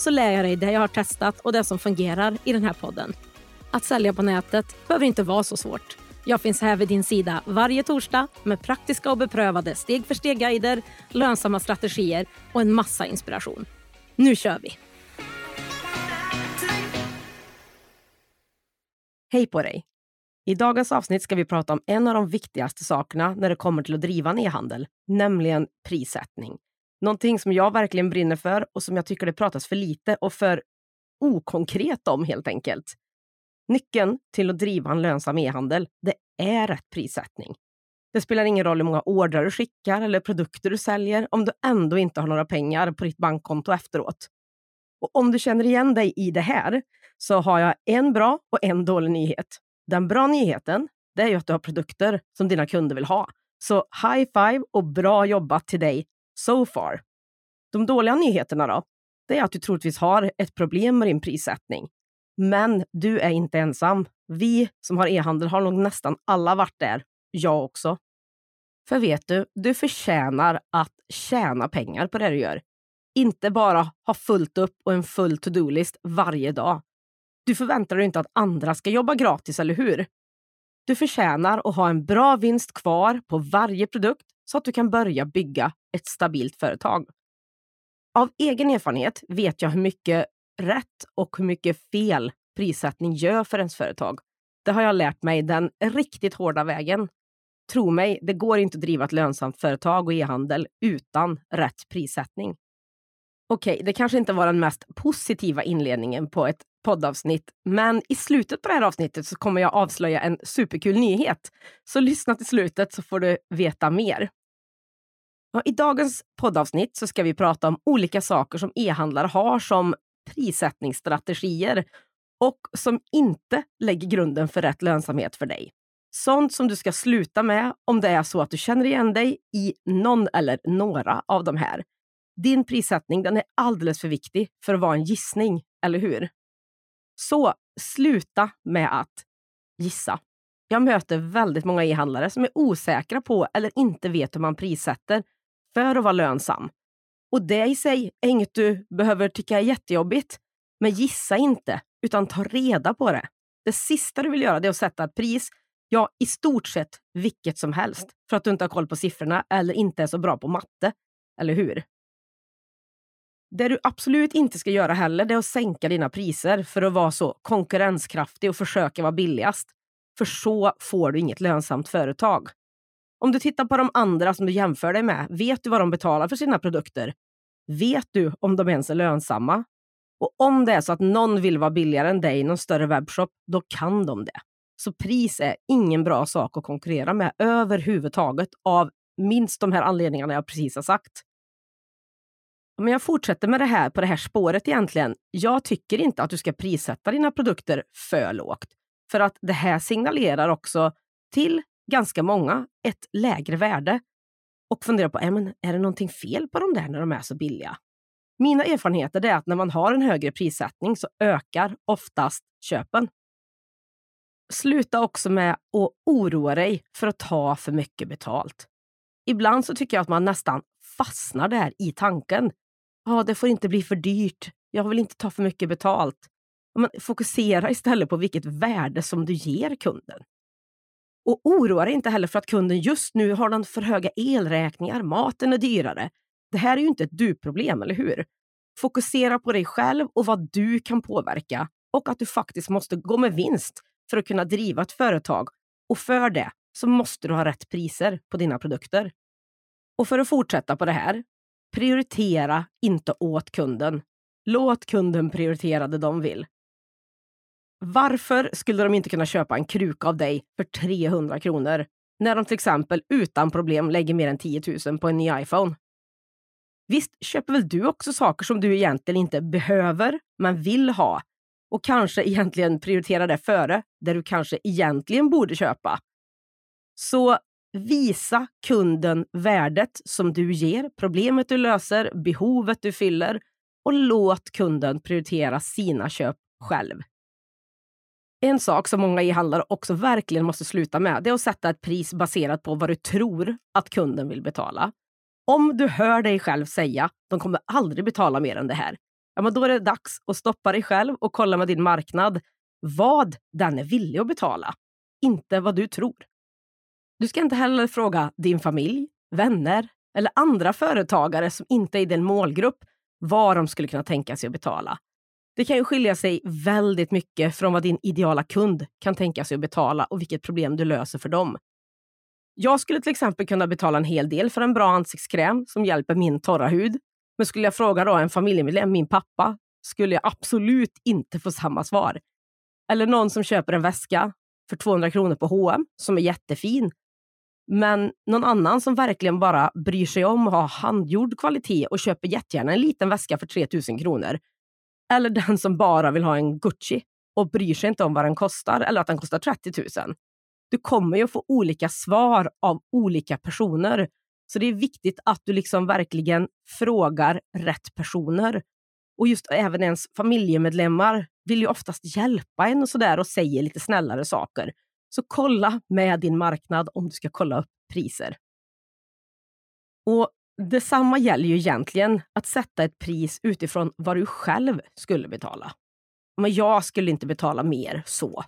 så lär jag dig det jag har testat och det som fungerar i den här podden. Att sälja på nätet behöver inte vara så svårt. Jag finns här vid din sida varje torsdag med praktiska och beprövade steg för steg-guider, lönsamma strategier och en massa inspiration. Nu kör vi! Hej på dig! I dagens avsnitt ska vi prata om en av de viktigaste sakerna när det kommer till att driva en e-handel, nämligen prissättning. Någonting som jag verkligen brinner för och som jag tycker det pratas för lite och för okonkret om helt enkelt. Nyckeln till att driva en lönsam e-handel, det är rätt prissättning. Det spelar ingen roll hur många ordrar du skickar eller produkter du säljer om du ändå inte har några pengar på ditt bankkonto efteråt. Och om du känner igen dig i det här så har jag en bra och en dålig nyhet. Den bra nyheten det är ju att du har produkter som dina kunder vill ha. Så high five och bra jobbat till dig so far. De dåliga nyheterna då? Det är att du troligtvis har ett problem med din prissättning. Men du är inte ensam. Vi som har e-handel har nog nästan alla varit där. Jag också. För vet du, du förtjänar att tjäna pengar på det du gör. Inte bara ha fullt upp och en full to-do-list varje dag. Du förväntar dig inte att andra ska jobba gratis, eller hur? Du förtjänar att ha en bra vinst kvar på varje produkt så att du kan börja bygga ett stabilt företag. Av egen erfarenhet vet jag hur mycket rätt och hur mycket fel prissättning gör för ens företag. Det har jag lärt mig den riktigt hårda vägen. Tro mig, det går inte att driva ett lönsamt företag och e-handel utan rätt prissättning. Okej, okay, det kanske inte var den mest positiva inledningen på ett poddavsnitt, men i slutet på det här avsnittet så kommer jag avslöja en superkul nyhet. Så lyssna till slutet så får du veta mer. I dagens poddavsnitt så ska vi prata om olika saker som e-handlare har som prissättningsstrategier och som inte lägger grunden för rätt lönsamhet för dig. Sånt som du ska sluta med om det är så att du känner igen dig i någon eller några av de här. Din prissättning den är alldeles för viktig för att vara en gissning, eller hur? Så sluta med att gissa. Jag möter väldigt många e-handlare som är osäkra på eller inte vet hur man prissätter för att vara lönsam. Och det i sig är inget du behöver tycka är jättejobbigt. Men gissa inte, utan ta reda på det. Det sista du vill göra är att sätta ett pris, ja, i stort sett vilket som helst, för att du inte har koll på siffrorna eller inte är så bra på matte. Eller hur? Det du absolut inte ska göra heller, det är att sänka dina priser för att vara så konkurrenskraftig och försöka vara billigast. För så får du inget lönsamt företag. Om du tittar på de andra som du jämför dig med, vet du vad de betalar för sina produkter? Vet du om de ens är lönsamma? Och om det är så att någon vill vara billigare än dig i någon större webbshop, då kan de det. Så pris är ingen bra sak att konkurrera med överhuvudtaget av minst de här anledningarna jag precis har sagt. Men jag fortsätter med det här på det här spåret egentligen. Jag tycker inte att du ska prissätta dina produkter för lågt. För att det här signalerar också till ganska många ett lägre värde och fundera på, är, men, är det någonting fel på de där när de är så billiga? Mina erfarenheter är att när man har en högre prissättning så ökar oftast köpen. Sluta också med att oroa dig för att ta för mycket betalt. Ibland så tycker jag att man nästan fastnar där i tanken. Ja, det får inte bli för dyrt. Jag vill inte ta för mycket betalt. Men fokusera istället på vilket värde som du ger kunden. Och oroa dig inte heller för att kunden just nu har den för höga elräkningar, maten är dyrare. Det här är ju inte ett du-problem, eller hur? Fokusera på dig själv och vad du kan påverka och att du faktiskt måste gå med vinst för att kunna driva ett företag. Och för det så måste du ha rätt priser på dina produkter. Och för att fortsätta på det här, prioritera inte åt kunden. Låt kunden prioritera det de vill. Varför skulle de inte kunna köpa en kruka av dig för 300 kronor när de till exempel utan problem lägger mer än 10 000 på en ny iPhone? Visst köper väl du också saker som du egentligen inte behöver, men vill ha. och kanske egentligen prioriterar det före det du kanske egentligen borde köpa. Så visa kunden värdet som du ger, problemet du löser, behovet du fyller och låt kunden prioritera sina köp själv. En sak som många e-handlare också verkligen måste sluta med det är att sätta ett pris baserat på vad du tror att kunden vill betala. Om du hör dig själv säga de kommer aldrig betala mer än det här, ja, men då är det dags att stoppa dig själv och kolla med din marknad vad den är villig att betala, inte vad du tror. Du ska inte heller fråga din familj, vänner eller andra företagare som inte är i din målgrupp vad de skulle kunna tänka sig att betala. Det kan ju skilja sig väldigt mycket från vad din ideala kund kan tänka sig att betala och vilket problem du löser för dem. Jag skulle till exempel kunna betala en hel del för en bra ansiktskräm som hjälper min torra hud. Men skulle jag fråga då en familjemedlem, min pappa, skulle jag absolut inte få samma svar. Eller någon som köper en väska för 200 kronor på H&M som är jättefin. Men någon annan som verkligen bara bryr sig om att ha handgjord kvalitet och köper jättegärna en liten väska för 3000 kronor. Eller den som bara vill ha en Gucci och bryr sig inte om vad den kostar eller att den kostar 30 000 du kommer ju få olika svar av olika personer. Så det är viktigt att du liksom verkligen frågar rätt personer. Och just även ens familjemedlemmar vill ju oftast hjälpa en och sådär och säger lite snällare saker. Så kolla med din marknad om du ska kolla upp priser. Och Detsamma gäller ju egentligen att sätta ett pris utifrån vad du själv skulle betala. Men jag skulle inte betala mer så.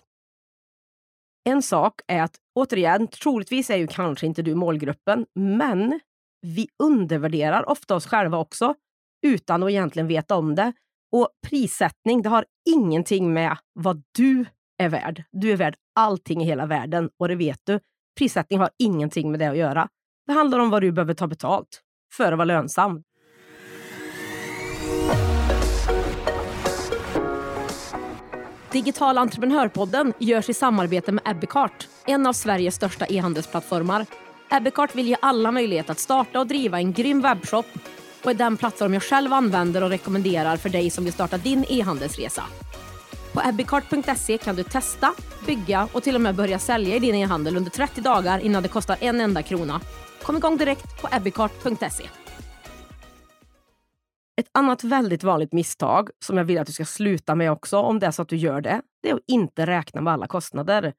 En sak är att, återigen, troligtvis är ju kanske inte du målgruppen, men vi undervärderar ofta oss själva också utan att egentligen veta om det. Och prissättning, det har ingenting med vad du är värd. Du är värd allting i hela världen och det vet du. Prissättning har ingenting med det att göra. Det handlar om vad du behöver ta betalt för att vara lönsam. Digital entreprenörpodden görs i samarbete med Ebbecart, en av Sveriges största e-handelsplattformar. Ebbecart vill ge alla möjlighet att starta och driva en grym webbshop och är den plattform jag själv använder och rekommenderar för dig som vill starta din e-handelsresa. På ebbecart.se kan du testa, bygga och till och med börja sälja i din e-handel under 30 dagar innan det kostar en enda krona. Kom igång direkt på abbeycart.se. Ett annat väldigt vanligt misstag som jag vill att du ska sluta med också, om det är så att du gör det, det är att inte räkna med alla kostnader.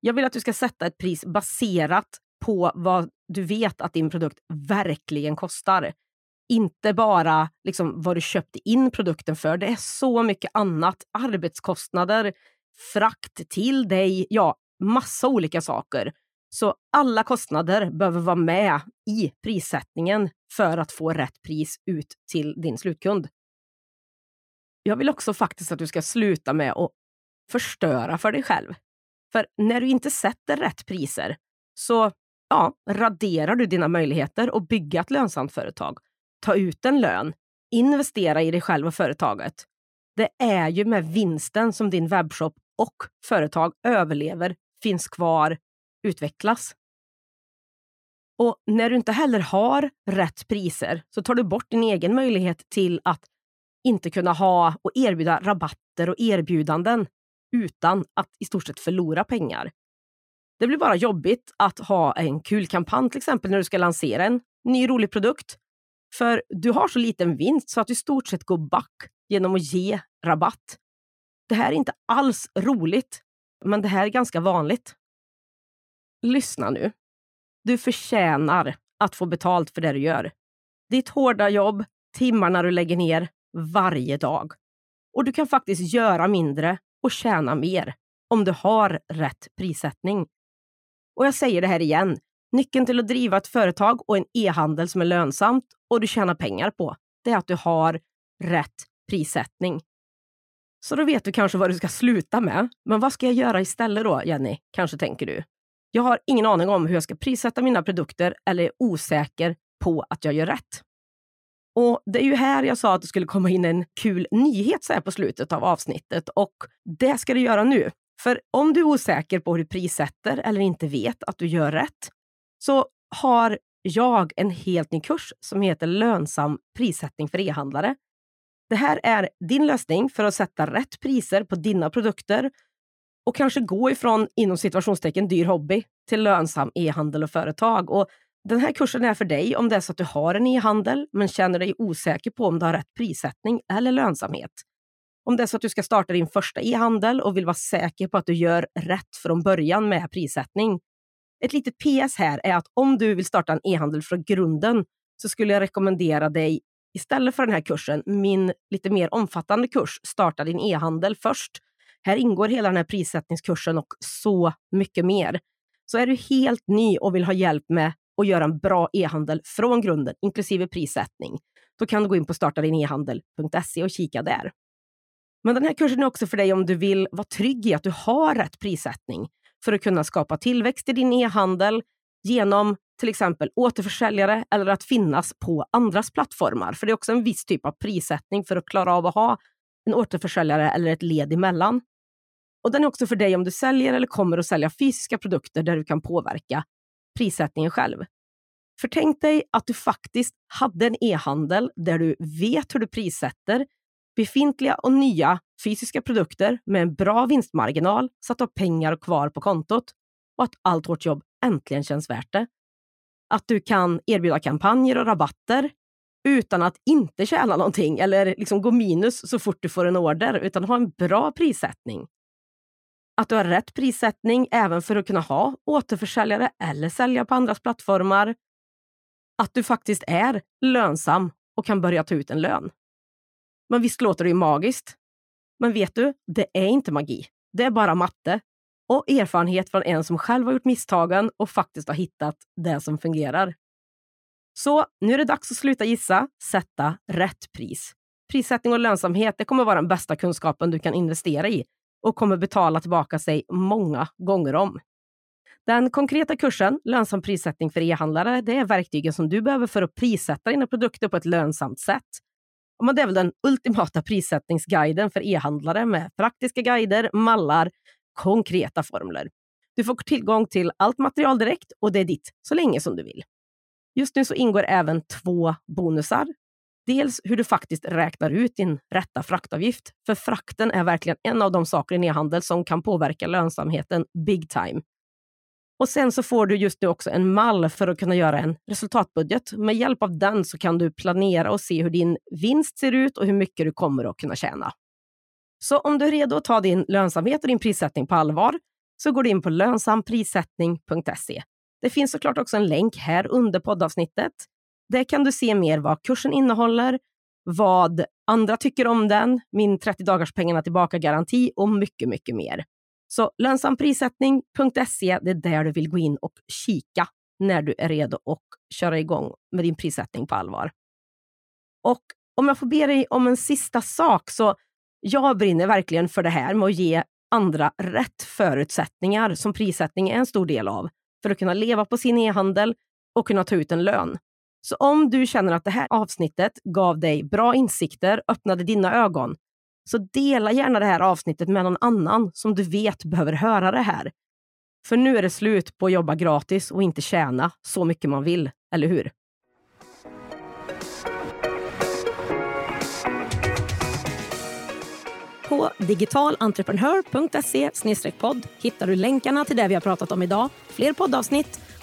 Jag vill att du ska sätta ett pris baserat på vad du vet att din produkt verkligen kostar. Inte bara liksom vad du köpte in produkten för. Det är så mycket annat. Arbetskostnader, frakt till dig, ja, massa olika saker. Så alla kostnader behöver vara med i prissättningen för att få rätt pris ut till din slutkund. Jag vill också faktiskt att du ska sluta med att förstöra för dig själv. För när du inte sätter rätt priser så ja, raderar du dina möjligheter att bygga ett lönsamt företag. Ta ut en lön, investera i dig själv och företaget. Det är ju med vinsten som din webbshop och företag överlever, finns kvar utvecklas. Och när du inte heller har rätt priser så tar du bort din egen möjlighet till att inte kunna ha och erbjuda rabatter och erbjudanden utan att i stort sett förlora pengar. Det blir bara jobbigt att ha en kul kampanj till exempel när du ska lansera en ny rolig produkt. För du har så liten vinst så att du i stort sett går back genom att ge rabatt. Det här är inte alls roligt, men det här är ganska vanligt lyssna nu. Du förtjänar att få betalt för det du gör. Ditt hårda jobb, timmarna du lägger ner varje dag. Och du kan faktiskt göra mindre och tjäna mer om du har rätt prissättning. Och jag säger det här igen. Nyckeln till att driva ett företag och en e-handel som är lönsamt och du tjänar pengar på, det är att du har rätt prissättning. Så då vet du kanske vad du ska sluta med. Men vad ska jag göra istället då, Jenny? Kanske tänker du. Jag har ingen aning om hur jag ska prissätta mina produkter eller är osäker på att jag gör rätt. Och Det är ju här jag sa att det skulle komma in en kul nyhet så här på slutet av avsnittet och det ska du göra nu. För om du är osäker på hur du prissätter eller inte vet att du gör rätt så har jag en helt ny kurs som heter Lönsam prissättning för e-handlare. Det här är din lösning för att sätta rätt priser på dina produkter och kanske gå ifrån, inom situationstecken, dyr hobby till lönsam e-handel och företag. Och den här kursen är för dig om det är så att du har en e-handel men känner dig osäker på om du har rätt prissättning eller lönsamhet. Om det är så att du ska starta din första e-handel och vill vara säker på att du gör rätt från början med prissättning. Ett litet PS här är att om du vill starta en e-handel från grunden så skulle jag rekommendera dig istället för den här kursen, min lite mer omfattande kurs Starta din e-handel först. Här ingår hela den här prissättningskursen och så mycket mer. Så är du helt ny och vill ha hjälp med att göra en bra e-handel från grunden, inklusive prissättning, då kan du gå in på startadinehandel.se och kika där. Men den här kursen är också för dig om du vill vara trygg i att du har rätt prissättning för att kunna skapa tillväxt i din e-handel genom till exempel återförsäljare eller att finnas på andras plattformar. För det är också en viss typ av prissättning för att klara av att ha en återförsäljare eller ett led emellan. Och den är också för dig om du säljer eller kommer att sälja fysiska produkter där du kan påverka prissättningen själv. För tänk dig att du faktiskt hade en e-handel där du vet hur du prissätter befintliga och nya fysiska produkter med en bra vinstmarginal så att du har pengar kvar på kontot och att allt vårt jobb äntligen känns värt det. Att du kan erbjuda kampanjer och rabatter utan att inte tjäna någonting eller liksom gå minus så fort du får en order, utan ha en bra prissättning. Att du har rätt prissättning även för att kunna ha återförsäljare eller sälja på andras plattformar. Att du faktiskt är lönsam och kan börja ta ut en lön. Men visst låter det ju magiskt? Men vet du, det är inte magi. Det är bara matte och erfarenhet från en som själv har gjort misstagen och faktiskt har hittat det som fungerar. Så nu är det dags att sluta gissa, sätta rätt pris. Prissättning och lönsamhet det kommer vara den bästa kunskapen du kan investera i och kommer betala tillbaka sig många gånger om. Den konkreta kursen Lönsam prissättning för e-handlare det är verktygen som du behöver för att prissätta dina produkter på ett lönsamt sätt. Men det är väl den ultimata prissättningsguiden för e-handlare med praktiska guider, mallar, konkreta formler. Du får tillgång till allt material direkt och det är ditt så länge som du vill. Just nu så ingår även två bonusar. Dels hur du faktiskt räknar ut din rätta fraktavgift. För frakten är verkligen en av de saker i e-handel som kan påverka lönsamheten big time. Och sen så får du just nu också en mall för att kunna göra en resultatbudget. Med hjälp av den så kan du planera och se hur din vinst ser ut och hur mycket du kommer att kunna tjäna. Så om du är redo att ta din lönsamhet och din prissättning på allvar så går du in på lönsamprissättning.se. Det finns såklart också en länk här under poddavsnittet. Där kan du se mer vad kursen innehåller, vad andra tycker om den, min 30 dagars pengarna tillbaka-garanti och mycket, mycket mer. Så lönsamprissättning.se, det är där du vill gå in och kika när du är redo att köra igång med din prissättning på allvar. Och om jag får be dig om en sista sak, så jag brinner verkligen för det här med att ge andra rätt förutsättningar som prissättning är en stor del av för att kunna leva på sin e-handel och kunna ta ut en lön. Så om du känner att det här avsnittet gav dig bra insikter, öppnade dina ögon, så dela gärna det här avsnittet med någon annan som du vet behöver höra det här. För nu är det slut på att jobba gratis och inte tjäna så mycket man vill, eller hur? På digitalentreprenör.se podd hittar du länkarna till det vi har pratat om idag, fler poddavsnitt